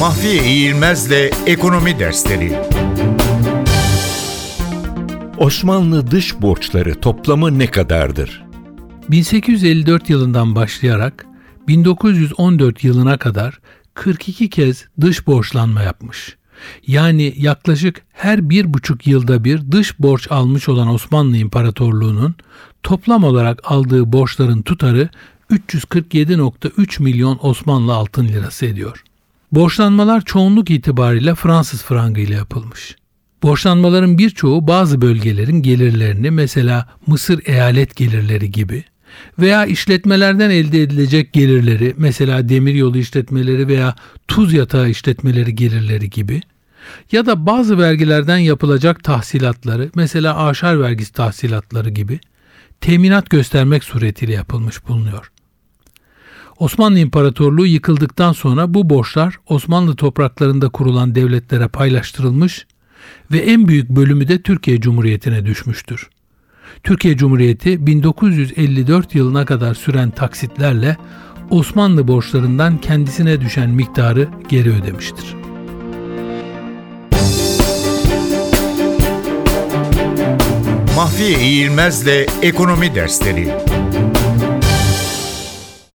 Mahfiye İğilmez'le Ekonomi Dersleri Osmanlı dış borçları toplamı ne kadardır? 1854 yılından başlayarak 1914 yılına kadar 42 kez dış borçlanma yapmış. Yani yaklaşık her bir buçuk yılda bir dış borç almış olan Osmanlı İmparatorluğu'nun toplam olarak aldığı borçların tutarı 347.3 milyon Osmanlı altın lirası ediyor. Borçlanmalar çoğunluk itibariyle Fransız frangı ile yapılmış. Borçlanmaların birçoğu bazı bölgelerin gelirlerini mesela Mısır eyalet gelirleri gibi veya işletmelerden elde edilecek gelirleri mesela demiryolu işletmeleri veya tuz yatağı işletmeleri gelirleri gibi ya da bazı vergilerden yapılacak tahsilatları mesela aşar vergisi tahsilatları gibi teminat göstermek suretiyle yapılmış bulunuyor. Osmanlı İmparatorluğu yıkıldıktan sonra bu borçlar Osmanlı topraklarında kurulan devletlere paylaştırılmış ve en büyük bölümü de Türkiye Cumhuriyeti'ne düşmüştür. Türkiye Cumhuriyeti 1954 yılına kadar süren taksitlerle Osmanlı borçlarından kendisine düşen miktarı geri ödemiştir. Mahfiye İğilmez'le Ekonomi Dersleri